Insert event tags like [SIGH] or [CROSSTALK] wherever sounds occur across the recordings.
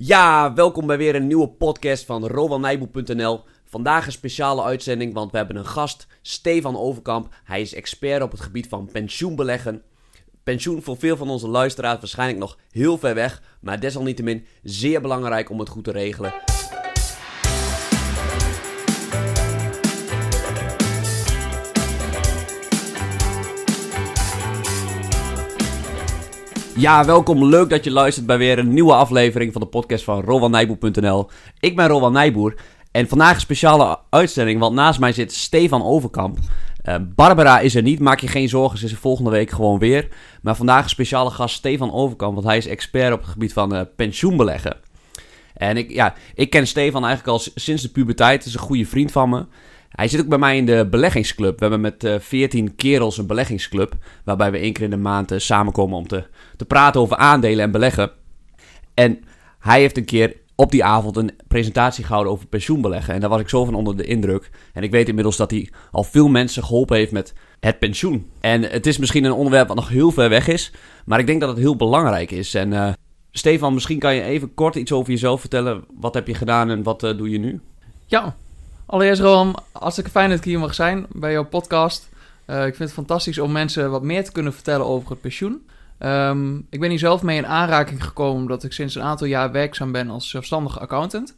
Ja, welkom bij weer een nieuwe podcast van rowanijboe.nl. Vandaag een speciale uitzending, want we hebben een gast, Stefan Overkamp. Hij is expert op het gebied van pensioenbeleggen. Pensioen voor veel van onze luisteraars waarschijnlijk nog heel ver weg, maar desalniettemin zeer belangrijk om het goed te regelen. Ja, welkom. Leuk dat je luistert bij weer een nieuwe aflevering van de podcast van RowanNijboer.nl. Ik ben Rowan Nijboer en vandaag een speciale uitzending, want naast mij zit Stefan Overkamp. Uh, Barbara is er niet, maak je geen zorgen, ze is er volgende week gewoon weer. Maar vandaag een speciale gast Stefan Overkamp, want hij is expert op het gebied van uh, pensioenbeleggen. En ik, ja, ik ken Stefan eigenlijk al sinds de puberteit, is een goede vriend van me. Hij zit ook bij mij in de beleggingsclub. We hebben met eh, 14 kerels een beleggingsclub. Waarbij we één keer in de maand uh, samenkomen om te, te praten over aandelen en beleggen. En hij heeft een keer op die avond een presentatie gehouden over pensioenbeleggen. En daar was ik zo van onder de indruk. En ik weet inmiddels dat hij al veel mensen geholpen heeft met het pensioen. En het is misschien een onderwerp wat nog heel ver weg is. Maar ik denk dat het heel belangrijk is. En uh, Stefan, misschien kan je even kort iets over jezelf vertellen. Wat heb je gedaan en wat doe je nu? Ja, Allereerst, Roam, hartstikke fijn dat ik hier mag zijn bij jouw podcast. Uh, ik vind het fantastisch om mensen wat meer te kunnen vertellen over het pensioen. Um, ik ben hier zelf mee in aanraking gekomen omdat ik sinds een aantal jaar werkzaam ben als zelfstandige accountant.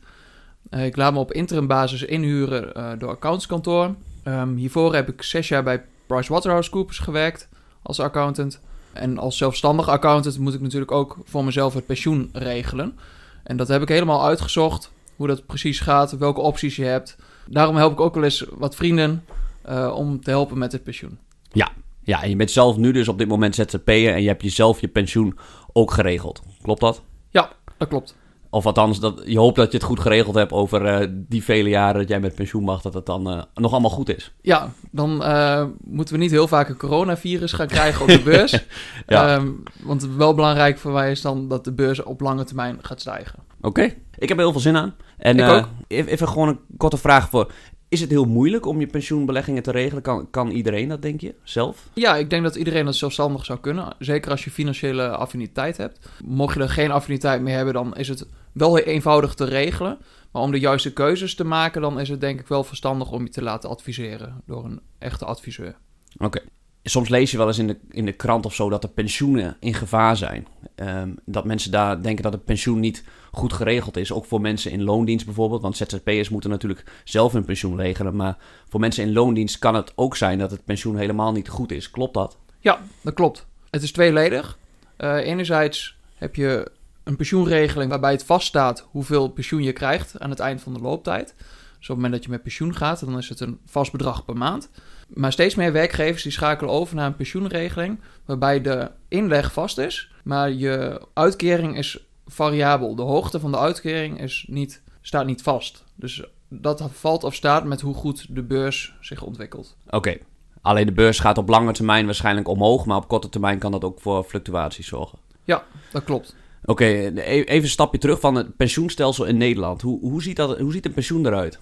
Uh, ik laat me op interim basis inhuren uh, door accountskantoor. Um, hiervoor heb ik zes jaar bij PricewaterhouseCoopers gewerkt als accountant. En als zelfstandige accountant moet ik natuurlijk ook voor mezelf het pensioen regelen. En dat heb ik helemaal uitgezocht, hoe dat precies gaat, welke opties je hebt daarom help ik ook wel eens wat vrienden uh, om te helpen met het pensioen. Ja, ja, en je bent zelf nu dus op dit moment ZZP'er en je hebt jezelf je pensioen ook geregeld. Klopt dat? Ja, dat klopt. Of althans, dat, je hoopt dat je het goed geregeld hebt over uh, die vele jaren dat jij met pensioen mag, dat het dan uh, nog allemaal goed is. Ja, dan uh, moeten we niet heel vaak een coronavirus gaan krijgen op de beurs. [LAUGHS] ja. um, want wel belangrijk voor mij is dan dat de beurs op lange termijn gaat stijgen. Oké, ik heb er heel veel zin aan. En ik ook. even gewoon een korte vraag voor. Is het heel moeilijk om je pensioenbeleggingen te regelen? Kan, kan iedereen dat, denk je, zelf? Ja, ik denk dat iedereen dat zelfstandig zou kunnen. Zeker als je financiële affiniteit hebt. Mocht je er geen affiniteit meer hebben, dan is het wel heel eenvoudig te regelen. Maar om de juiste keuzes te maken, dan is het denk ik wel verstandig om je te laten adviseren door een echte adviseur. Oké. Soms lees je wel eens in de, in de krant of zo dat de pensioenen in gevaar zijn. Um, dat mensen daar denken dat het pensioen niet goed geregeld is. Ook voor mensen in loondienst bijvoorbeeld. Want ZZP'ers moeten natuurlijk zelf hun pensioen regelen. Maar voor mensen in loondienst kan het ook zijn dat het pensioen helemaal niet goed is. Klopt dat? Ja, dat klopt. Het is tweeledig. Uh, enerzijds heb je een pensioenregeling waarbij het vaststaat hoeveel pensioen je krijgt aan het eind van de looptijd. Dus op het moment dat je met pensioen gaat, dan is het een vast bedrag per maand. Maar steeds meer werkgevers die schakelen over naar een pensioenregeling waarbij de inleg vast is, maar je uitkering is variabel. De hoogte van de uitkering is niet, staat niet vast. Dus dat valt of staat met hoe goed de beurs zich ontwikkelt. Oké. Alleen de beurs gaat op lange termijn waarschijnlijk omhoog, maar op korte termijn kan dat ook voor fluctuaties zorgen. Ja, dat klopt. Oké, e-, even een stapje terug van het pensioenstelsel in Nederland. Hoe, hoe, ziet, dat, hoe ziet een pensioen eruit?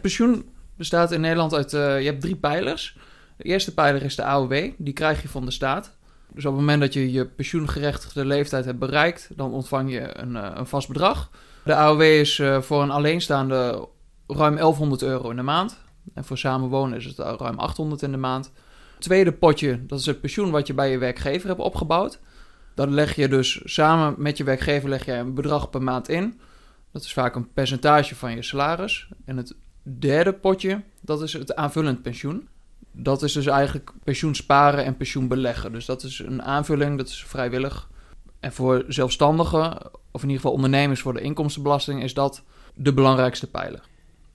Pensioen bestaat in Nederland uit... Uh, je hebt drie pijlers. De eerste pijler is de AOW. Die krijg je van de staat. Dus op het moment dat je je pensioengerechtigde leeftijd hebt bereikt, dan ontvang je een, uh, een vast bedrag. De AOW is uh, voor een alleenstaande ruim 1100 euro in de maand. En voor samenwonen is het ruim 800 in de maand. Tweede potje, dat is het pensioen wat je bij je werkgever hebt opgebouwd. Dan leg je dus samen met je werkgever leg je een bedrag per maand in. Dat is vaak een percentage van je salaris. En het derde potje, dat is het aanvullend pensioen. Dat is dus eigenlijk pensioen sparen en pensioen beleggen. Dus dat is een aanvulling, dat is vrijwillig. En voor zelfstandigen, of in ieder geval ondernemers voor de inkomstenbelasting, is dat de belangrijkste pijler.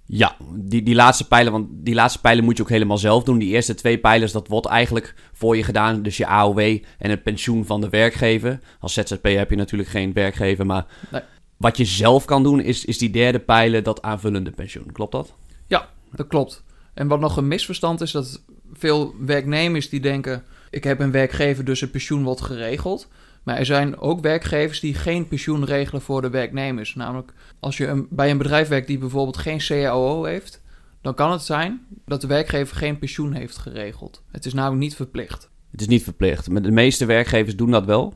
Ja, die, die laatste pijlen, want die laatste pijlen moet je ook helemaal zelf doen. Die eerste twee pijlers, dat wordt eigenlijk voor je gedaan. Dus je AOW en het pensioen van de werkgever. Als ZZP heb je natuurlijk geen werkgever, maar nee. wat je zelf kan doen is, is die derde pijler, dat aanvullende pensioen. Klopt dat? Dat klopt. En wat nog een misverstand is, dat veel werknemers die denken... ik heb een werkgever, dus het pensioen wordt geregeld. Maar er zijn ook werkgevers die geen pensioen regelen voor de werknemers. Namelijk, als je een, bij een bedrijf werkt die bijvoorbeeld geen CAO heeft... dan kan het zijn dat de werkgever geen pensioen heeft geregeld. Het is namelijk niet verplicht. Het is niet verplicht. Maar de meeste werkgevers doen dat wel?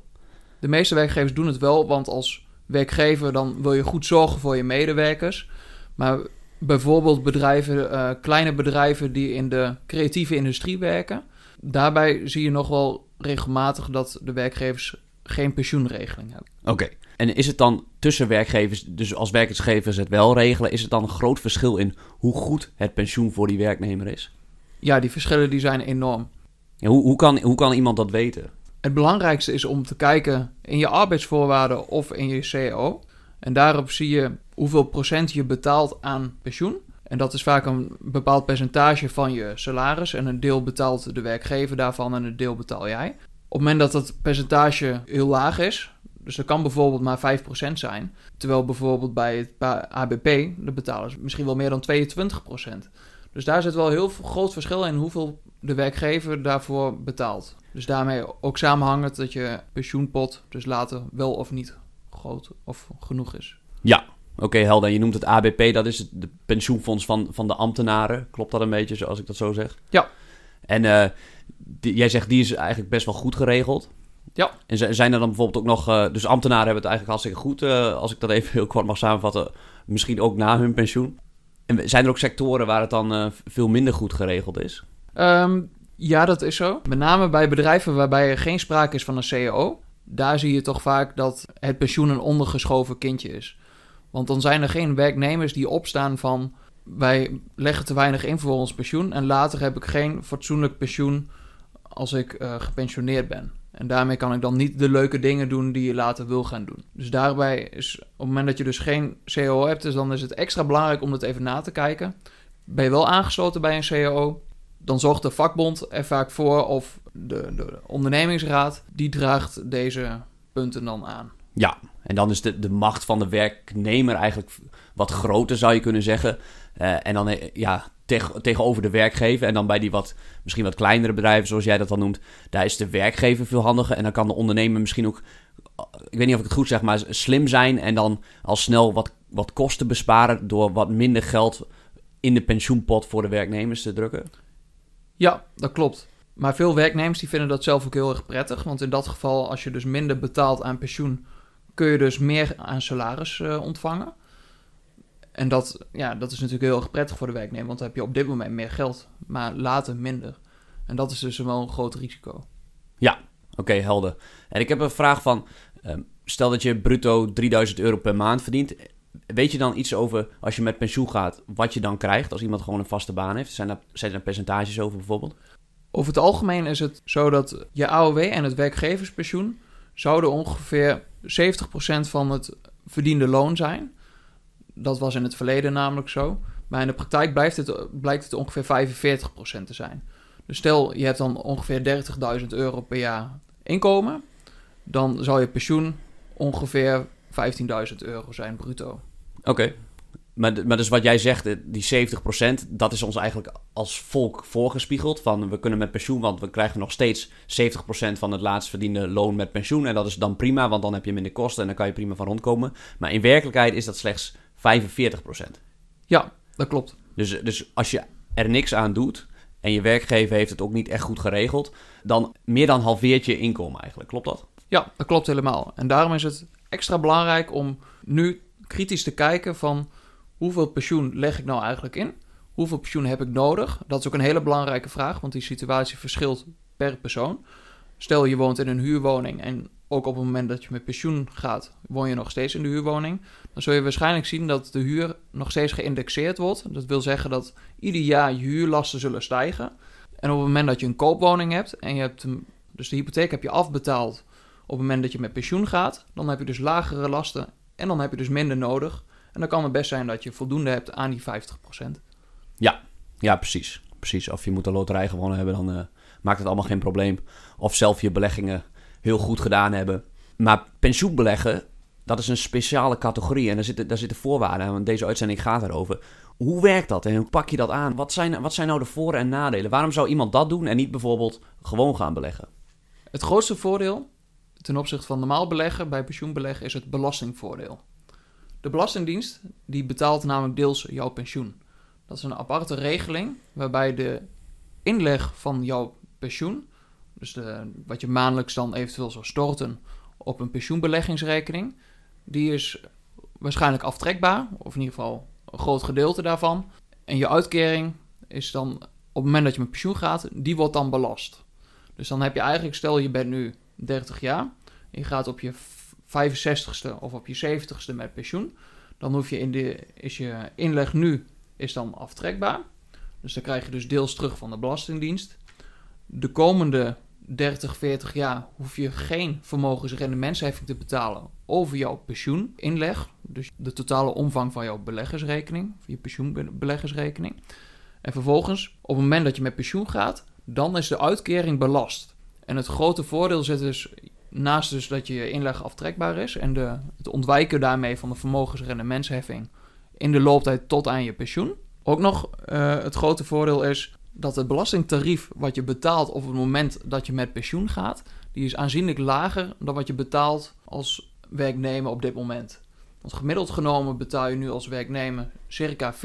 De meeste werkgevers doen het wel, want als werkgever, dan wil je goed zorgen voor je medewerkers. Maar bijvoorbeeld bedrijven, eh, kleine bedrijven die in de creatieve industrie werken, daarbij zie je nog wel regelmatig dat de werkgevers geen pensioenregeling hebben. Oké. En is het dan tussen werkgevers, dus als werkgevers het wel regelen, is het dan een groot verschil in hoe goed het pensioen voor die werknemer is? Ja, die verschillen die zijn enorm. Ja, hoe, hoe, kan, hoe kan iemand dat weten? Het belangrijkste is om te kijken in je arbeidsvoorwaarden of in je CO. En daarop zie je hoeveel procent je betaalt aan pensioen. En dat is vaak een bepaald percentage van je salaris. En een deel betaalt de werkgever daarvan en een deel betaal jij. Op het moment dat dat percentage heel laag is, dus dat kan bijvoorbeeld maar 5% zijn. Terwijl bijvoorbeeld bij het ABP, de betalen ze misschien wel meer dan 22%. Dus daar zit wel heel groot verschil in hoeveel de werkgever daarvoor betaalt. Dus daarmee ook samenhangend dat je pensioenpot dus later wel of niet groot of genoeg is. Ja, oké helder. Je noemt het ABP, dat is het de pensioenfonds van, van de ambtenaren. Klopt dat een beetje, zoals ik dat zo zeg? Ja. En eh, die, jij zegt, die is eigenlijk best wel goed geregeld. Ja. En zijn er dan bijvoorbeeld ook nog... Uh, dus ambtenaren hebben het eigenlijk hartstikke goed, uh, als ik dat even [LAUGHS] heel kort mag samenvatten. Misschien ook na hun pensioen. En zijn er ook sectoren waar het dan veel minder goed geregeld is? Um, ja, dat is zo. Met name bij bedrijven waarbij er geen sprake is van een CEO. Daar zie je toch vaak dat het pensioen een ondergeschoven kindje is. Want dan zijn er geen werknemers die opstaan van... wij leggen te weinig in voor ons pensioen... en later heb ik geen fatsoenlijk pensioen als ik uh, gepensioneerd ben. En daarmee kan ik dan niet de leuke dingen doen die je later wil gaan doen. Dus daarbij is, op het moment dat je dus geen CEO hebt... Dus dan is het extra belangrijk om dat even na te kijken. Ben je wel aangesloten bij een CEO dan zorgt de vakbond er vaak voor of de, de ondernemingsraad, die draagt deze punten dan aan. Ja, en dan is de, de macht van de werknemer eigenlijk wat groter, zou je kunnen zeggen. Uh, en dan eh, ja, tegen, tegenover de werkgever. En dan bij die wat, misschien wat kleinere bedrijven, zoals jij dat dan noemt, daar is de werkgever veel handiger. En dan kan de ondernemer misschien ook, ik weet niet of ik het goed zeg, maar slim zijn. En dan al snel wat, wat kosten besparen door wat minder geld in de pensioenpot voor de werknemers te drukken. Ja, dat klopt. Maar veel werknemers die vinden dat zelf ook heel erg prettig. Want in dat geval, als je dus minder betaalt aan pensioen, kun je dus meer aan salaris uh, ontvangen. En dat, ja, dat is natuurlijk heel erg prettig voor de werknemer. Want dan heb je op dit moment meer geld, maar later minder. En dat is dus wel een groot risico. Ja, oké, helder. En ik heb een vraag van... Uh, stel dat je bruto 3000 euro per maand verdient weet je dan iets over, als je met pensioen gaat, wat je dan krijgt als iemand gewoon een vaste baan heeft? Zijn daar, zijn er percentages over bijvoorbeeld? Over het algemeen is het zo dat je AOW en het werkgeverspensioen zouden ongeveer 70% van het verdiende loon zijn. Dat was in het verleden namelijk zo. Maar in de praktijk blijft het, blijkt het ongeveer 45% te zijn. Dus stel je hebt dan ongeveer 30.000 euro per jaar inkomen. Dan zal je pensioen ongeveer 15.000 euro zijn bruto. Oké. Maar, maar dus wat jij zegt, die 70%, dat is ons eigenlijk als volk voorgespiegeld. Van we kunnen met pensioen, want we krijgen nog steeds 70% van het laatst verdiende loon met pensioen. En dat is dan prima, want dan heb je minder kosten en dan kan je prima van rondkomen. Maar in werkelijkheid is dat slechts 45%. Ja, dat klopt. Dus, dus als je er niks aan doet en je werkgever heeft het ook niet echt goed geregeld, dan meer dan halveert je inkomen eigenlijk. Klopt dat? Ja, dat klopt helemaal. En daarom is het extra belangrijk om nu kritisch te kijken van hoeveel pensioen leg ik nou eigenlijk in? Hoeveel pensioen heb ik nodig? Dat is ook een hele belangrijke vraag, want die situatie verschilt per persoon. Stel je woont in een huurwoning en ook op het moment dat je met pensioen gaat, woon je nog steeds in de huurwoning. Dan zul je waarschijnlijk zien dat de huur nog steeds geïndexeerd wordt. Dat wil zeggen dat ieder jaar je huurlasten zullen stijgen. En op het moment dat je een koopwoning hebt en je hebt dus de hypotheek heb je afbetaald op het moment dat je met pensioen gaat, dan heb je dus lagere lasten en dan heb je dus minder nodig. En dan kan het best zijn dat je voldoende hebt aan die 50%. Ja, ja precies. precies. Of je moet een loterij gewonnen hebben, dan uh, maakt het allemaal geen probleem. Of zelf je beleggingen heel goed gedaan hebben. Maar pensioenbeleggen, dat is een speciale categorie. En daar zitten, daar zitten voorwaarden aan, want deze uitzending gaat erover. Hoe werkt dat en hoe pak je dat aan? Wat zijn, wat zijn nou de voor- en nadelen? Waarom zou iemand dat doen en niet bijvoorbeeld gewoon gaan beleggen? Het grootste voordeel ten opzichte van normaal beleggen bij pensioenbeleggen is het belastingvoordeel. De Belastingdienst die betaalt namelijk deels jouw pensioen. Dat is een aparte regeling waarbij de inleg van jouw pensioen, dus de, wat je maandelijks dan eventueel zou storten op een pensioenbeleggingsrekening, die is waarschijnlijk aftrekbaar, of in ieder geval een groot gedeelte daarvan. En je uitkering is dan op het moment dat je met pensioen gaat, die wordt dan belast. Dus dan heb je eigenlijk, stel je bent nu 30 jaar, je gaat op je 65ste of op je 70ste met pensioen, dan hoef je in de, is je inleg nu is dan aftrekbaar. Dus dan krijg je dus deels terug van de Belastingdienst. De komende 30, 40 jaar hoef je geen vermogensrendementsheffing te betalen over jouw pensioeninleg. Dus de totale omvang van jouw beleggersrekening, van je pensioenbeleggersrekening. En vervolgens, op het moment dat je met pensioen gaat, dan is de uitkering belast. En het grote voordeel zit dus, naast dus dat je inleg aftrekbaar is en de, het ontwijken daarmee van de vermogensrendementsheffing in de looptijd tot aan je pensioen. Ook nog uh, het grote voordeel is dat het belastingtarief wat je betaalt op het moment dat je met pensioen gaat, die is aanzienlijk lager dan wat je betaalt als werknemer op dit moment. Want gemiddeld genomen betaal je nu als werknemer circa 40%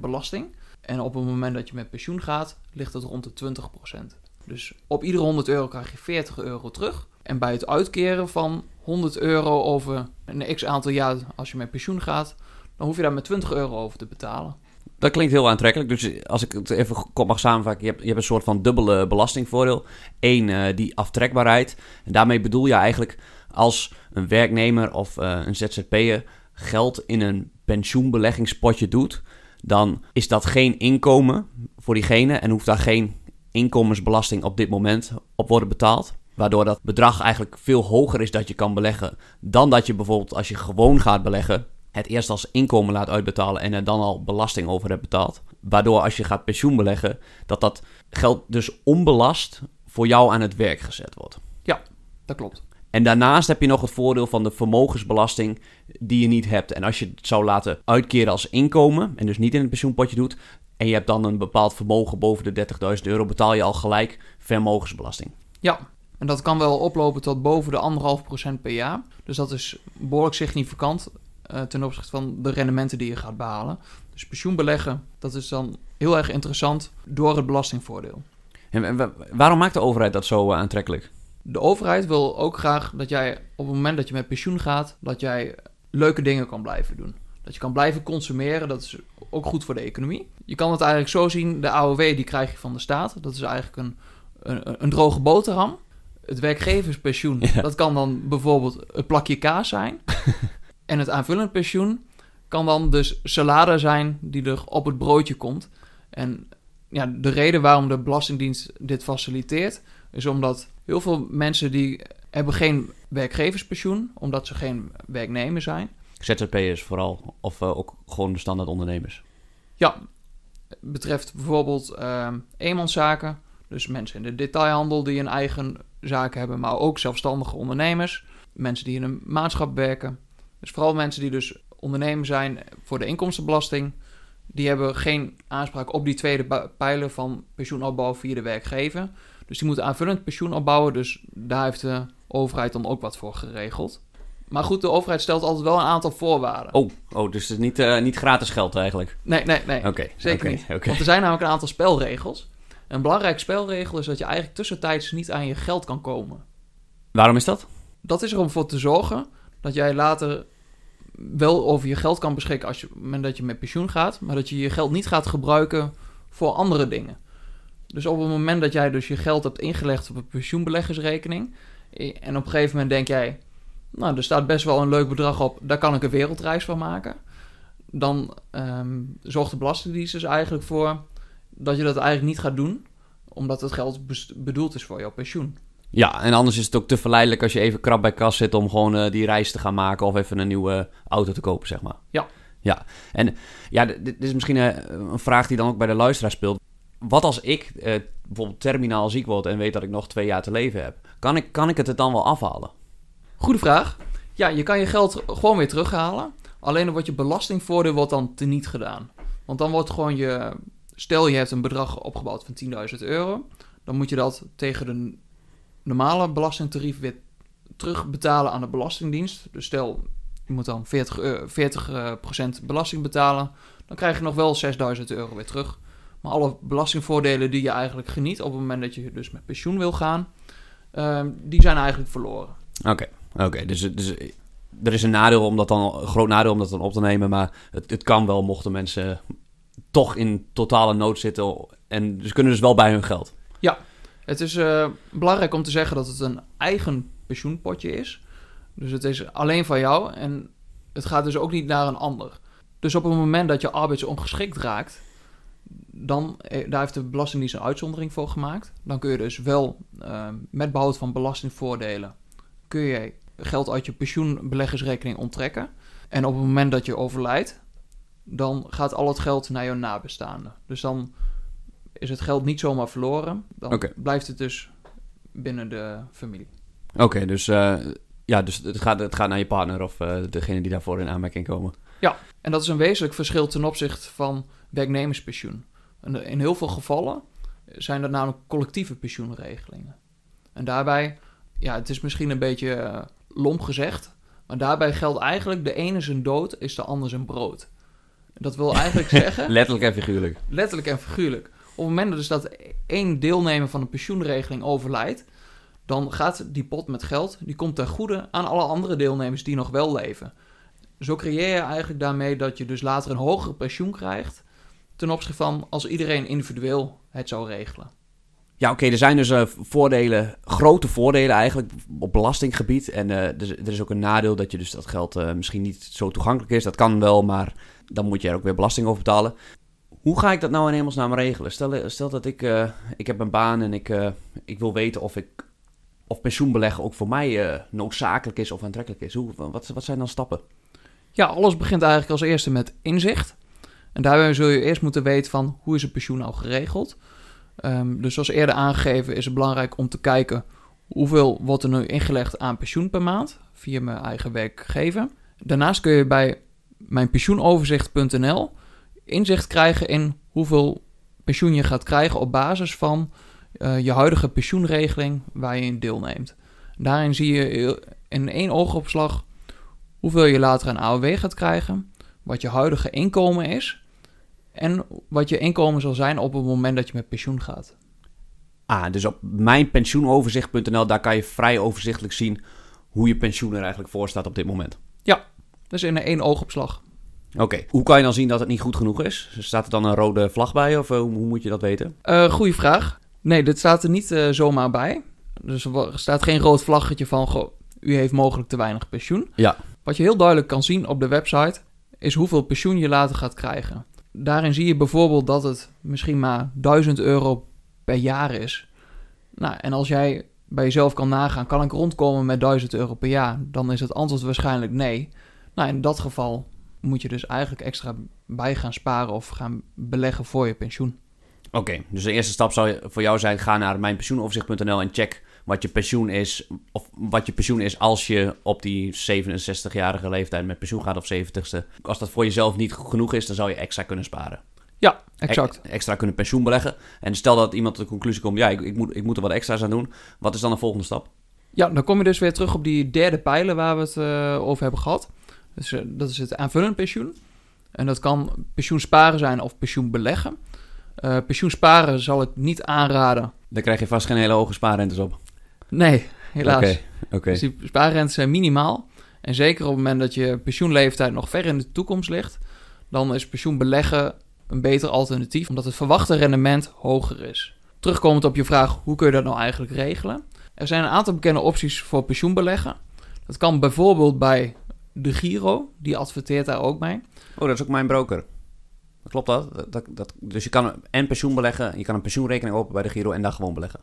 belasting. En op het moment dat je met pensioen gaat, ligt het rond de 20%. Dus op iedere 100 euro krijg je 40 euro terug. En bij het uitkeren van 100 euro over een x aantal jaar als je met pensioen gaat, dan hoef je daar met 20 euro over te betalen. Dat klinkt heel aantrekkelijk. Dus als ik het even kort mag samenvatten, je hebt, je hebt een soort van dubbele belastingvoordeel. Eén, uh, die aftrekbaarheid. En daarmee bedoel je eigenlijk als een werknemer of uh, een ZZP'er geld in een pensioenbeleggingspotje doet, dan is dat geen inkomen voor diegene en hoeft daar geen inkomensbelasting op dit moment op worden betaald. Waardoor dat bedrag eigenlijk veel hoger is dat je kan beleggen dan dat je bijvoorbeeld als je gewoon gaat beleggen het eerst als inkomen laat uitbetalen en er dan al belasting over hebt betaald. Waardoor als je gaat pensioen beleggen, dat dat geld dus onbelast voor jou aan het werk gezet wordt. Ja, dat klopt. En daarnaast heb je nog het voordeel van de vermogensbelasting die je niet hebt. En als je het zou laten uitkeren als inkomen en dus niet in het pensioenpotje doet, en je hebt dan een bepaald vermogen boven de 30.000 euro, betaal je al gelijk vermogensbelasting. Ja, en dat kan wel oplopen tot boven de 1,5% per jaar. Dus dat is behoorlijk significant uh, ten opzichte van de rendementen die je gaat behalen. Dus pensioenbeleggen, dat is dan heel erg interessant door het belastingvoordeel. En waarom maakt de overheid dat zo uh, aantrekkelijk? De overheid wil ook graag dat jij op het moment dat je met pensioen gaat, dat jij leuke dingen kan blijven doen. Dat je kan blijven consumeren, dat is ook goed voor de economie. Je kan het eigenlijk zo zien, de AOW die krijg je van de staat. Dat is eigenlijk een, een, een droge boterham. Het werkgeverspensioen, dat kan dan bijvoorbeeld een plakje kaas zijn. [LAUGHS] En het aanvullend pensioen kan dan dus salade zijn die er op het broodje komt. En ja, de reden waarom de Belastingdienst dit faciliteert, is omdat heel veel mensen die hebben geen werkgeverspensioen, omdat ze geen werknemer zijn. ZZP'ers vooral, of uh, ook gewoon de standaard ondernemers? Ja, betreft bijvoorbeeld uh, eenmanszaken, dus mensen in de detailhandel die een eigen zaak hebben, maar ook zelfstandige ondernemers, mensen die in een maatschap werken, dus vooral mensen die dus ondernemer zijn voor de inkomstenbelasting, die hebben geen aanspraak op die tweede pijler van pensioenopbouw via de werkgever. Dus die moeten aanvullend pensioen opbouwen. Dus daar heeft de overheid dan ook wat voor geregeld. Maar goed, de overheid stelt altijd wel een aantal voorwaarden. Oh, oh dus het is niet, uh, niet gratis geld eigenlijk? Nee, nee, nee. Oké. zeker niet. Want er zijn namelijk een aantal spelregels. Een belangrijke spelregel is dat je eigenlijk tussentijds niet aan je geld kan komen. Waarom is dat? Dat is er om voor te zorgen dat jij later wel over je geld kan beschikken als je, moment dat je met pensioen gaat, maar dat je je geld niet gaat gebruiken voor andere dingen. Dus op het moment dat jij dus je geld hebt ingelegd op een pensioenbeleggersrekening en op een gegeven moment denk jij, nou, er staat best wel een leuk bedrag op, daar kan ik een wereldreis van maken. Dan um, zorgt de Belastingdienst dus eigenlijk voor dat je dat eigenlijk niet gaat doen, omdat het geld bedoeld is voor jouw pensioen. Ja, en anders is het ook te verleidelijk als je even krap bij kas zit om gewoon uh, die reis te gaan maken of even een nieuwe auto te kopen, zeg maar. Ja. Ja, en ja, dit, is misschien een, eh, een, vraag die dan ook bij de luisteraar speelt. Wat als ik uh, bijvoorbeeld terminaal ziek word en weet dat ik nog twee jaar te leven heb? Kan ik, kan ik het het dan wel afhalen? Goede vraag. Ja, je kan je geld gewoon weer terughalen. Alleen dan wordt je belastingvoordeel wordt dan teniet gedaan. Want dan wordt gewoon je... Stel je hebt een bedrag opgebouwd van 10.000 euro. Dan moet je dat tegen de normale belastingtarief weer terugbetalen aan de Belastingdienst. Dus stel, je moet dan 40, uh, 40 belasting betalen. Dan krijg je nog wel 6000 euro weer terug. Maar alle belastingvoordelen die je eigenlijk geniet op het moment dat je dus met pensioen wil gaan, uh, die zijn eigenlijk verloren. Oké, oké. Dus, dus er is een nadeel om dat dan, een groot nadeel om dat dan op te nemen, maar het, het kan wel mochten mensen toch in totale nood zitten en ze kunnen dus wel bij hun geld. Het is eh, belangrijk om te zeggen dat het een eigen pensioenpotje is. Dus het is alleen van jou en het gaat dus ook niet naar een ander. Dus op het moment dat je arbeidsongeschikt raakt, dan, eh, daar heeft de Belastingdienst een uitzondering voor gemaakt. Dan kun je dus wel eh, met behoud van belastingvoordelen, kun je geld uit je pensioenbeleggersrekening onttrekken. En op het moment dat je overlijdt, dan gaat al het geld naar jouw nabestaanden. Dus dan is het geld niet zomaar verloren. Dan blijft het dus binnen de familie. Oké, dus, eh, ja, dus het, gaat, het gaat naar je partner of eh, degene die daarvoor in aanmerking komen. En dat is een wezenlijk verschil ten opzichte van werknemerspensioen. En in heel veel gevallen zijn dat namelijk collectieve pensioenregelingen. En daarbij, ja, het is misschien een beetje eh, lomp gezegd, maar daarbij geldt eigenlijk de ene zijn dood is de ander zijn brood. Dat wil eigenlijk [LAUGHS] zeggen, Letterlijk en figuurlijk. letterlijk en figuurlijk. Op het moment dus dat één deelnemer van een pensioenregeling overlijdt, dan gaat die pot met geld, die komt ten goede aan alle andere deelnemers die nog wel leven. Zo creëer je eigenlijk daarmee dat je dus later een hoger pensioen krijgt ten opzichte van als iedereen individueel het zou regelen. Ja, oké, er zijn dus eh, voordelen, grote voordelen eigenlijk op belastinggebied. En eh, er, is- er is ook een nadeel dat je dus dat geld eh, misschien niet zo toegankelijk is. Dat kan wel, maar dan moet je er ook weer belasting over betalen. Hoe ga ik dat nou in hemelsnaam regelen? Stel, stel dat ik, ik heb een baan en ik, ik wil weten of, ik, of pensioenbeleggen ook voor mij noodzakelijk is of aantrekkelijk is. Hoe, wat, wat zijn dan stappen? Ja, alles begint eigenlijk als eerste met inzicht. En daarbij zul je eerst moeten weten van hoe is het pensioen nou geregeld. Ehm, dus zoals eerder aangegeven is het belangrijk om te kijken hoeveel wordt er nu ingelegd aan pensioen per maand via mijn eigen werkgever. Daarnaast kun je bij mijnpensioenoverzicht.nl inzicht krijgen in hoeveel pensioen je gaat krijgen op basis van eh, je huidige pensioenregeling waar je in deelneemt. Daarin zie je in één oogopslag hoeveel je later aan AOW gaat krijgen, wat je huidige inkomen is en wat je inkomen zal zijn op het moment dat je met pensioen gaat. Ah, dus op mijnpensioenoverzicht.nl, daar kan je vrij overzichtelijk zien hoe je pensioen er eigenlijk voor staat op dit moment. Dus in één oogopslag. Oké, hoe kan je dan zien dat het niet goed genoeg is? Staat er dan een rode vlag bij of eh, hoe moet je dat weten? Eh goeie vraag. Nee, dit staat er niet eh, zomaar bij. Dus er er staat geen rood vlaggetje van, goh, u heeft mogelijk te weinig pensioen. Ja. Wat je heel duidelijk kan zien op de website, is hoeveel pensioen je later gaat krijgen. Daarin zie je bijvoorbeeld dat het misschien maar 1000 euro per jaar is. Nou, en als jij bij jezelf kan nagaan, kan ik rondkomen met 1000 euro per jaar? Dan is het antwoord waarschijnlijk nee. Nou, in dat geval moet je dus eigenlijk extra bij gaan sparen of gaan beleggen voor je pensioen. Oké, dus de eerste stap zou voor jou zijn: ga naar mijnpensioenoverzicht.nl en check wat je pensioen is. Of wat je pensioen is als je op die 67-jarige leeftijd met pensioen gaat of 70ste. Als dat voor jezelf niet genoeg is, dan zou je extra kunnen sparen. Ja, exact. E- extra kunnen pensioen beleggen. En stel dat iemand tot de conclusie komt: ja, ik, ik, moet, ik moet er wat extra's aan doen. Wat is dan de volgende stap? Ja, dan kom je dus weer terug op die derde pijler waar we het eh, over hebben gehad. Dus eh, dat is het aanvullend pensioen. En dat kan pensioen sparen zijn of pensioen beleggen. Eh pensioen sparen zal ik niet aanraden. Dan krijg je vast geen hele hoge spaarrentes op. Nee, helaas. Oké, oké. Dus die spaarrentes zijn minimaal. En zeker op het moment dat je pensioenleeftijd nog ver in de toekomst ligt, dan is pensioen beleggen een beter alternatief, omdat het verwachte rendement hoger is. Terugkomend op je vraag, hoe kun je dat nou eigenlijk regelen? Er zijn een aantal bekende opties voor pensioenbeleggen. Dat kan bijvoorbeeld bij de Giro, die adverteert daar ook mee. Oh, dat is ook mijn broker. Klopt dat? Dat, dat, dat- dus je kan en pensioen beleggen, je kan een pensioenrekening openen bij de Giro en dan gewoon beleggen.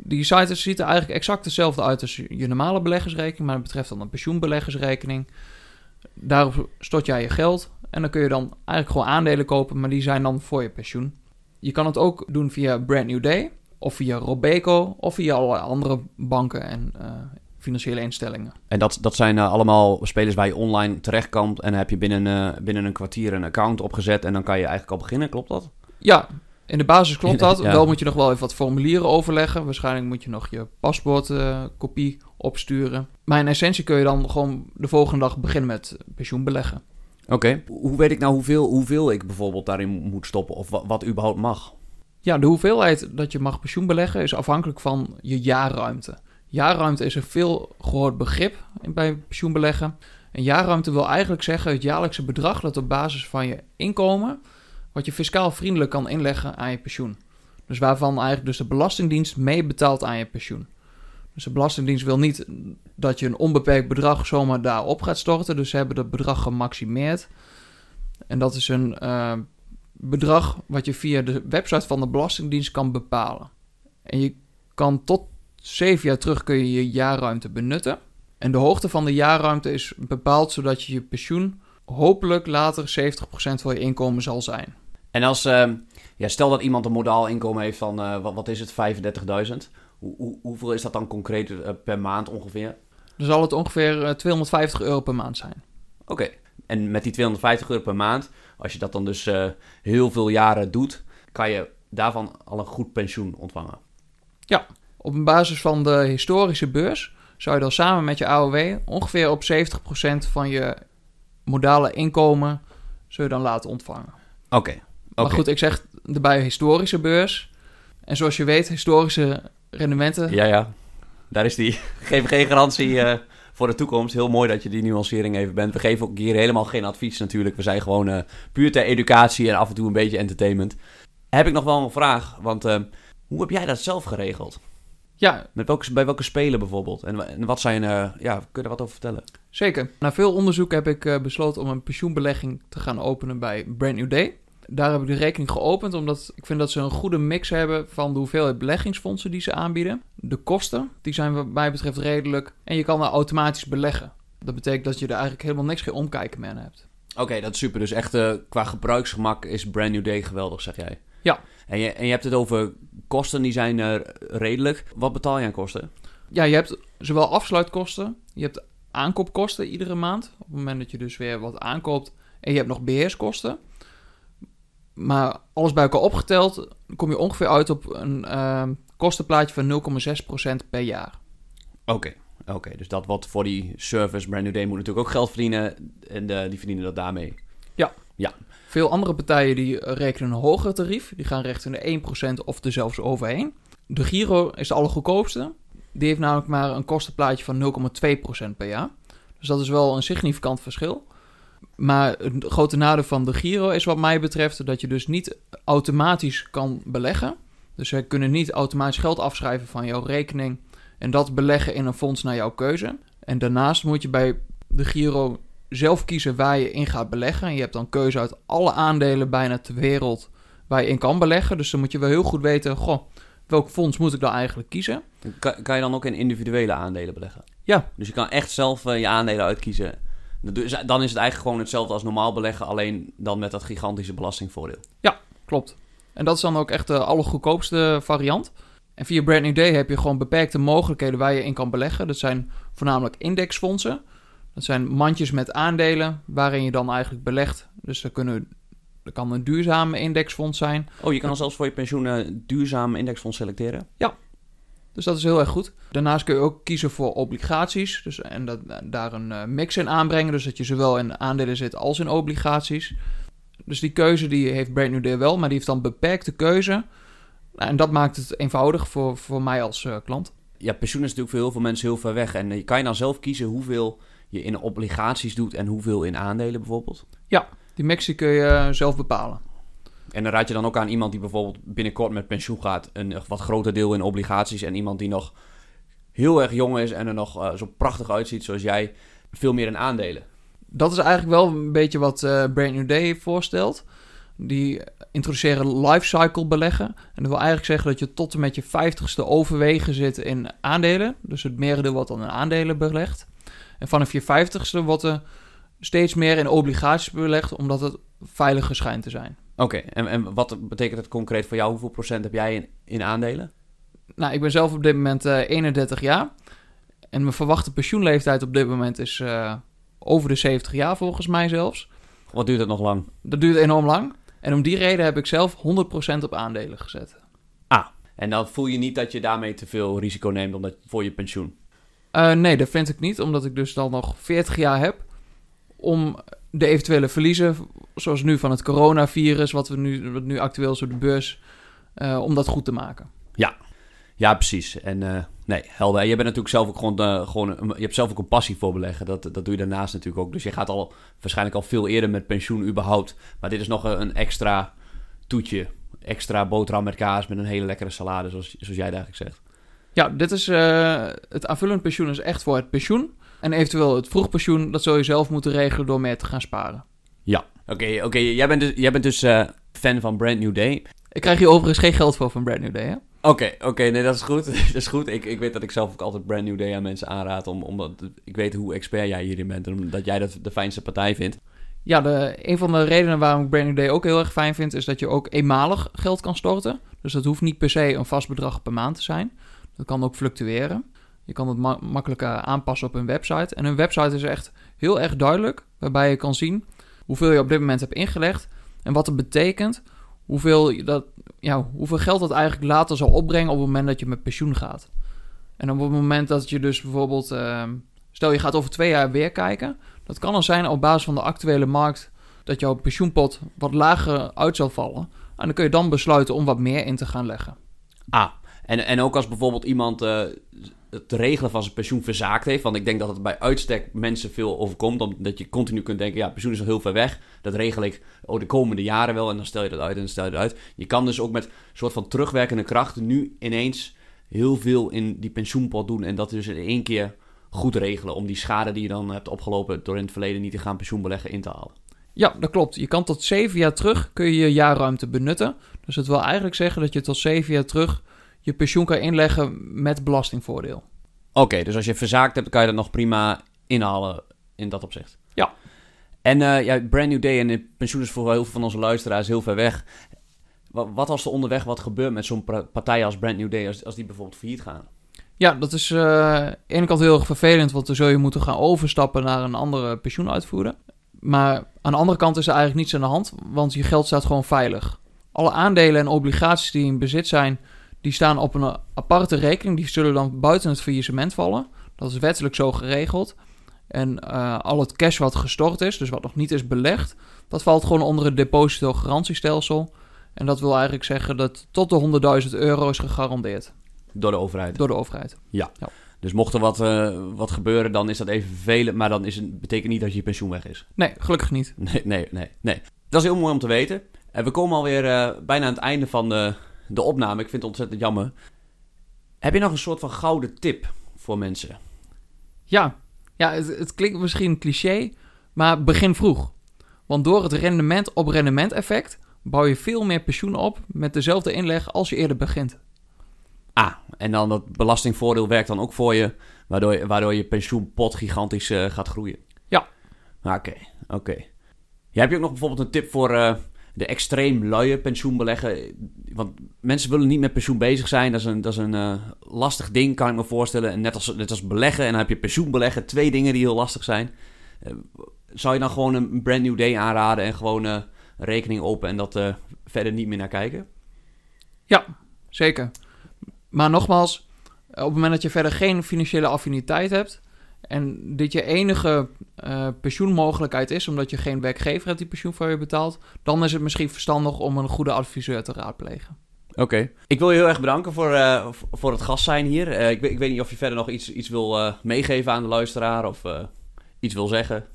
Die site ziet er eigenlijk exact hetzelfde uit als je normale beleggersrekening, maar het betreft dan een pensioenbeleggersrekening. Daarop stort jij je geld en dan kun je dan eigenlijk gewoon aandelen kopen, maar die zijn dan voor je pensioen. Je kan het ook doen via Brand New Day, of via Robeco, of via allerlei andere banken en eh, financiële instellingen. En dat, dat zijn eh, allemaal spelers waar je online terecht kan. En dan heb je binnen, eh, binnen een kwartier een account opgezet. En dan kan je eigenlijk al beginnen, klopt dat? Ja, in de basis klopt dat. Ja. Wel moet je nog wel even wat formulieren overleggen. Waarschijnlijk moet je nog je paspoortkopie opsturen. Maar in essentie kun je dan gewoon de volgende dag beginnen met pensioen beleggen. Oké. Hoe weet ik nou hoeveel, hoeveel ik bijvoorbeeld daarin moet stoppen? Of wat, wat überhaupt mag? Ja, de hoeveelheid dat je mag pensioen beleggen is afhankelijk van je jaarruimte. Jaarruimte is een veel gehoord begrip bij pensioenbeleggen. En jaarruimte wil eigenlijk zeggen het jaarlijkse bedrag dat op basis van je inkomen, wat je fiscaal vriendelijk kan inleggen aan je pensioen. Dus waarvan eigenlijk dus de Belastingdienst mee betaalt aan je pensioen. Dus de Belastingdienst wil niet dat je een onbeperkt bedrag zomaar daarop gaat storten. Dus ze hebben dat bedrag gemaximeerd. En dat is een uh, bedrag wat je via de website van de Belastingdienst kan bepalen. En je kan tot zeven jaar terug kun je je jaarruimte benutten. En de hoogte van de jaarruimte is bepaald zodat je je pensioen hopelijk later 70% van je inkomen zal zijn. En als, uh, ja, stel dat iemand een modaal inkomen heeft van, uh, wat, wat is het, 35.000. Hoe, hoe, hoeveel is dat dan concreet uh, per maand ongeveer? Dan zal het ongeveer 250 euro per maand zijn. Oké, okay. en met die 250 euro per maand, als je dat dan dus heel veel jaren doet, kan je daarvan al een goed pensioen ontvangen. Ja, op basis van de historische beurs zou je dan samen met je AOW ongeveer op 70% van je modale inkomen zul je dan laten ontvangen. Oké. Okay. Maar goed, ik zeg erbij historische beurs. En zoals je weet, historische rendementen. Ja, ja. Daar is die. [LAUGHS] Geef geen garantie uh, voor de toekomst. Heel mooi dat je die nuancering even bent. We geven ook hier helemaal geen advies natuurlijk. We zijn gewoon uh, puur ter educatie en af en toe een beetje entertainment. Heb ik nog wel een vraag, want uh, hoe heb jij dat zelf geregeld? Ja. Met welke, bij welke spelen bijvoorbeeld? En, en wat zijn, uh, ja, kun je er wat over vertellen? Zeker. Na veel onderzoek heb ik uh, besloten om een pensioenbelegging te gaan openen bij Brand New Day. Daar heb ik de rekening geopend omdat ik vind dat ze een goede mix hebben van de hoeveelheid beleggingsfondsen die ze aanbieden. De kosten, die zijn wat mij betreft redelijk. En je kan er automatisch beleggen. Dat betekent dat je er eigenlijk helemaal niks geen omkijken meer aan hebt. Oké, okay, dat is super. Dus echt uh, qua gebruiksgemak is Brand New Day geweldig, zeg jij? Ja. En je, en je hebt het over kosten, die zijn uh, redelijk. Wat betaal je aan kosten? Ja, je hebt zowel afsluitkosten, je hebt aankoopkosten iedere maand. Op het moment dat je dus weer wat aankoopt. En je hebt nog beheerskosten. Maar alles bij elkaar opgeteld kom je ongeveer uit op een uh, kostenplaatje van 0,6% per jaar. Oké, okay, oké. Okay. Dus dat wat voor die service Brand New Day moet natuurlijk ook geld verdienen. En uh, die verdienen dat daarmee. Ja. Ja. Veel andere partijen die rekenen een hoger tarief. Die gaan richting de 1% of er zelfs overheen. De Giro is de allergoedkoopste. Die heeft namelijk maar een kostenplaatje van 0,2% per jaar. Dus dat is wel een significant verschil. Maar het grote nadeel van de Giro is wat mij betreft dat je dus niet automatisch kan beleggen. Dus ze kunnen niet automatisch geld afschrijven van jouw rekening en dat beleggen in een fonds naar jouw keuze. En daarnaast moet je bij de Giro zelf kiezen waar je in gaat beleggen. En je hebt dan keuze uit alle aandelen bijna ter wereld waar je in kan beleggen. Dus dan moet je wel heel goed weten, goh, welk fonds moet ik dan eigenlijk kiezen? Kan, kan je dan ook in individuele aandelen beleggen? Ja. Dus je kan echt zelf uh, je aandelen uitkiezen. Dus dan is het eigenlijk gewoon hetzelfde als normaal beleggen, alleen dan met dat gigantische belastingvoordeel. Ja, klopt. En dat is dan ook echt de allergoedkoopste variant. En via Brand New Day heb je gewoon beperkte mogelijkheden waar je in kan beleggen. Dat zijn voornamelijk indexfondsen. Dat zijn mandjes met aandelen waarin je dan eigenlijk belegt. Dus dat, kunnen, dat kan een duurzame indexfonds zijn. Oh, je kan zelfs voor je pensioen een duurzame indexfonds selecteren? Ja, dus dat is heel erg goed. Daarnaast kun je ook kiezen voor obligaties. Dus, en dat, daar een uh, mix in aanbrengen. Dus dat je zowel in aandelen zit als in obligaties. Dus die keuze die heeft Brand New Day wel, maar die heeft dan beperkte keuze. En dat maakt het eenvoudig voor, voor mij als uh, klant. Ja, pensioen is natuurlijk voor heel veel mensen heel ver weg. En uh, kan je dan zelf kiezen hoeveel je in obligaties doet en hoeveel in aandelen bijvoorbeeld? Ja, die mix kun je zelf bepalen. En dan raad je dan ook aan iemand die bijvoorbeeld binnenkort met pensioen gaat, een wat groter deel in obligaties en iemand die nog heel erg jong is en er nog uh, zo prachtig uitziet zoals jij, veel meer in aandelen. Dat is eigenlijk wel een beetje wat uh, Brand New Day voorstelt. Die introduceren lifecycle beleggen. En dat wil eigenlijk zeggen dat je tot en met je vijftigste overwegen zit in aandelen. Dus het merendeel wordt dan in aandelen belegd. En vanaf je vijftigste wordt er steeds meer in obligaties belegd, omdat het veiliger schijnt te zijn. Oké, okay, en, en wat betekent het concreet voor jou? Hoeveel procent heb jij in, in aandelen? Nou, ik ben zelf op dit moment uh, 31 jaar. En mijn verwachte pensioenleeftijd op dit moment is uh, over de 70 jaar volgens mij zelfs. Wat duurt het nog lang? Dat duurt enorm lang. En om die reden heb ik zelf 100% op aandelen gezet. Ah, en dan voel je niet dat je daarmee te veel risico neemt omdat, voor je pensioen? Uh, nee, dat vind ik niet, omdat ik dus dan nog 40 jaar heb om de eventuele verliezen, zoals nu van het coronavirus, wat, we nu, wat nu actueel is op de beurs, uh, om dat goed te maken. Ja. Ja, precies. En eh, nee, helder. Je bent natuurlijk zelf ook gewoon, eh, gewoon je hebt zelf ook een passie voor beleggen. Dat, dat doe je daarnaast natuurlijk ook. Dus je gaat al waarschijnlijk al veel eerder met pensioen überhaupt. Maar dit is nog een, extra toetje. Extra boterham met kaas met een hele lekkere salade, zoals, zoals jij eigenlijk zegt. Ja, dit is, eh, het aanvullend pensioen is echt voor het pensioen. En eventueel het vroegpensioen, dat zul je zelf moeten regelen door meer te gaan sparen. Oké, oké. jij bent dus, jij bent dus eh, fan van Brand New Day. Ik krijg hier overigens geen geld voor van Brand New Day, hè? Oké, oké, nee, dat is goed. [LAUGHS] dat is goed. Ik, ik weet dat ik zelf ook altijd Brand New Day aan mensen aanraad. Om, omdat ik weet hoe expert jij hierin bent. En omdat jij dat de fijnste partij vindt. Ja, de, een van de redenen waarom ik Brand New Day ook heel erg fijn vind, is dat je ook eenmalig geld kan storten. Dus dat hoeft niet per se een vast bedrag per maand te zijn. Dat kan ook fluctueren. Je kan het ma- makkelijker aanpassen op hun website. En hun website is echt heel erg duidelijk, waarbij je kan zien hoeveel je op dit moment hebt ingelegd en wat het betekent, hoeveel, dat, ja, hoeveel geld dat eigenlijk later zal opbrengen op het moment dat je met pensioen gaat. En op het moment dat je dus bijvoorbeeld, ehm, stel je gaat over twee jaar weer kijken, dat kan dan zijn op basis van de actuele markt dat jouw pensioenpot wat lager uit zal vallen. En dan kun je dan besluiten om wat meer in te gaan leggen. Ah, en, en ook als bijvoorbeeld iemand eh, het regelen van zijn pensioen verzaakt heeft. Want ik denk dat het bij uitstek mensen veel overkomt. Omdat je continu kunt denken, ja, pensioen is al heel ver weg. Dat regel ik oh, de komende jaren wel. En dan stel je dat uit en dan stel je dat uit. Je kan dus ook met een soort van terugwerkende kracht nu ineens heel veel in die pensioenpot doen. En dat dus in één keer goed regelen. Om die schade die je dan hebt opgelopen door in het verleden niet te gaan pensioenbeleggen in te halen. Ja, dat klopt. Je kan tot zeven jaar terug kun je je jaarruimte benutten. Dus dat wil eigenlijk zeggen dat je tot zeven jaar terug je pensioen kan inleggen met belastingvoordeel. Oké, dus als je verzaakt hebt, kan je dat nog prima inhalen in dat opzicht. Ja. En eh, ja, Brand New Day en het pensioen is voor heel veel van onze luisteraars heel ver weg. Wat, wat als er onderweg wat gebeurt met zo'n partij als Brand New Day, als, als die bijvoorbeeld failliet gaan? Ja, dat is aan de ene kant heel erg vervelend, want dan zul je moeten gaan overstappen naar een andere pensioenuitvoerder. Maar aan de andere kant is er eigenlijk niets aan de hand, want je geld staat gewoon veilig. Alle aandelen en obligaties die in bezit zijn, die staan op een aparte rekening. Die zullen dan buiten het faillissement vallen. Dat is wettelijk zo geregeld. En eh, al het cash wat gestort is, dus wat nog niet is belegd, dat valt gewoon onder het depositogarantiestelsel. En dat wil eigenlijk zeggen dat tot de 100.000 euro is gegarandeerd Door de overheid. door de overheid. Dus mocht er wat, eh, wat gebeuren, dan is dat even vervelend. Maar dan is het, betekent niet dat je pensioen weg is. Nee, gelukkig niet. Nee, nee, nee, nee. Dat is heel mooi om te weten. En we komen alweer eh, bijna aan het einde van de, de opname. Ik vind het ontzettend jammer. Heb je nog een soort van gouden tip voor mensen? Ja, ja het, het klinkt misschien cliché, maar begin vroeg. Want door het rendement op rendement effect bouw je veel meer pensioen op met dezelfde inleg als je eerder begint. Ah, en dan dat belastingvoordeel werkt dan ook voor je, waardoor je, waardoor je pensioenpot gigantisch eh, gaat groeien. Ja. Oké, oké. Heb je ook nog bijvoorbeeld een tip voor eh, de extreem luie pensioenbeleggen? Want mensen willen niet met pensioen bezig zijn. Dat is een, dat is een eh, lastig ding, kan ik me voorstellen. En net als, net als beleggen, en dan heb je pensioenbeleggen. Twee dingen die heel lastig zijn. Eh, zou je dan gewoon een brand new day aanraden en gewoon een rekening open en dat verder niet meer naar kijken? Ja, zeker. Maar nogmaals, op het moment dat je verder geen financiële affiniteit hebt en dit je enige eh, pensioenmogelijkheid is, omdat je geen werkgever hebt die pensioen voor je betaalt, dan is het misschien verstandig om een goede adviseur te raadplegen. Oké. Ik wil je heel erg bedanken voor, eh, voor het gast zijn hier. Eh, ik, ik weet niet of je verder nog iets, iets wil meegeven aan de luisteraar of iets wil zeggen.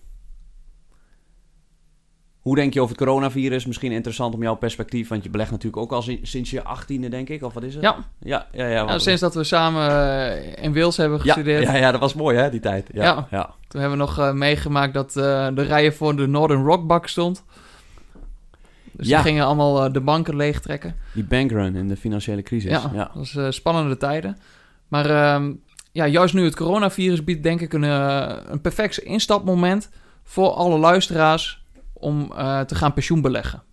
Hoe denk je over het coronavirus? Misschien interessant om jouw perspectief, want je belegt natuurlijk ook al si- sinds je achttiende, denk ik, of wat is het? Ja, Ja, ja, ja. nou, sinds dat we samen eh, in Wales hebben gestudeerd, ja, ja, dat was mooi hè, die tijd. Ja, Ja. ja. toen hebben we nog eh, meegemaakt dat eh, de rijen voor de Northern Rock Bak stond. Dus Ja. die gingen allemaal de banken leegtrekken. Die bankrun in de financiële crisis. Ja, Ja. dat was spannende tijden. Maar ehm, ja, juist nu het coronavirus biedt denk ik een, een perfect instapmoment voor alle luisteraars om eh, te gaan pensioenbeleggen.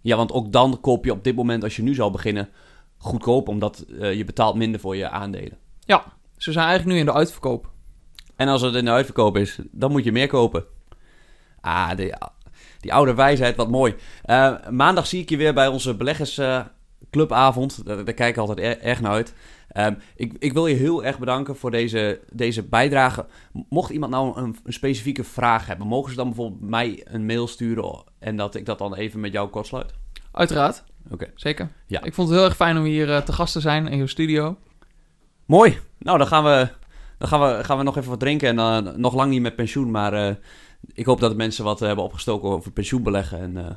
ja, want ook dan koop je op dit moment, als je nu zou beginnen, goedkoop, omdat eh, je betaalt minder voor je aandelen. Ze zijn eigenlijk nu in de uitverkoop. En als het in de uitverkoop is, dan moet je meer kopen. Ah, die, die oude wijsheid, wat mooi. Eh, maandag zie ik je weer bij onze beleggersclubavond. daar, daar kijk ik altijd er- erg naar uit. Ehm, ik, ik wil je heel erg bedanken voor deze, deze bijdrage. Mocht iemand nou een, een specifieke vraag hebben, mogen ze dan bijvoorbeeld mij een mail sturen en dat ik dat dan even met jou kortsluit? Uiteraard. Oké. Zeker. Ja. Ik vond het heel erg fijn om hier eh, te gast te zijn in je studio. Mooi. Nou, dan gaan we, dan gaan we, gaan we nog even wat drinken. En dan nog lang niet met pensioen, maar eh, ik hoop dat de mensen wat hebben opgestoken over pensioenbeleggen. En, eh,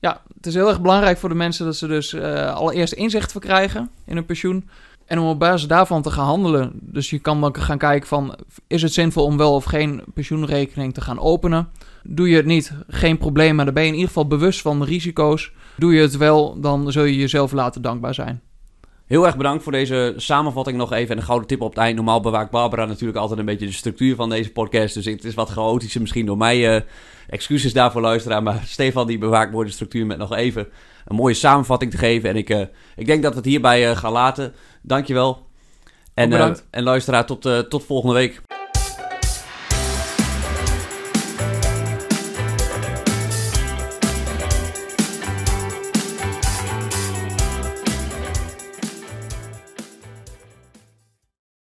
Ja, het is heel erg belangrijk voor de mensen dat ze dus eh, allereerst inzicht verkrijgen in hun pensioen. En om op basis daarvan te gaan handelen. Dus je kan dan gaan kijken van, is het zinvol om wel of geen pensioenrekening te gaan openen? Doe je het niet, geen probleem, maar dan ben je in ieder geval bewust van de risico's. Doe je het wel, dan zul je jezelf later dankbaar zijn. Heel erg bedankt voor deze samenvatting nog even. En een gouden tip op het eind. Normaal bewaakt Barbara natuurlijk altijd een beetje de structuur van deze podcast. Dus het is wat chaotischer misschien door mij. eh, excuses daarvoor luisteraar. Maar Stefan die bewaakt mooi de structuur met nog even een mooie samenvatting te geven. En ik, eh, ik denk dat we het hierbij eh, gaan laten. Dankjewel. En, eh, en luisteraar, tot, tot volgende week.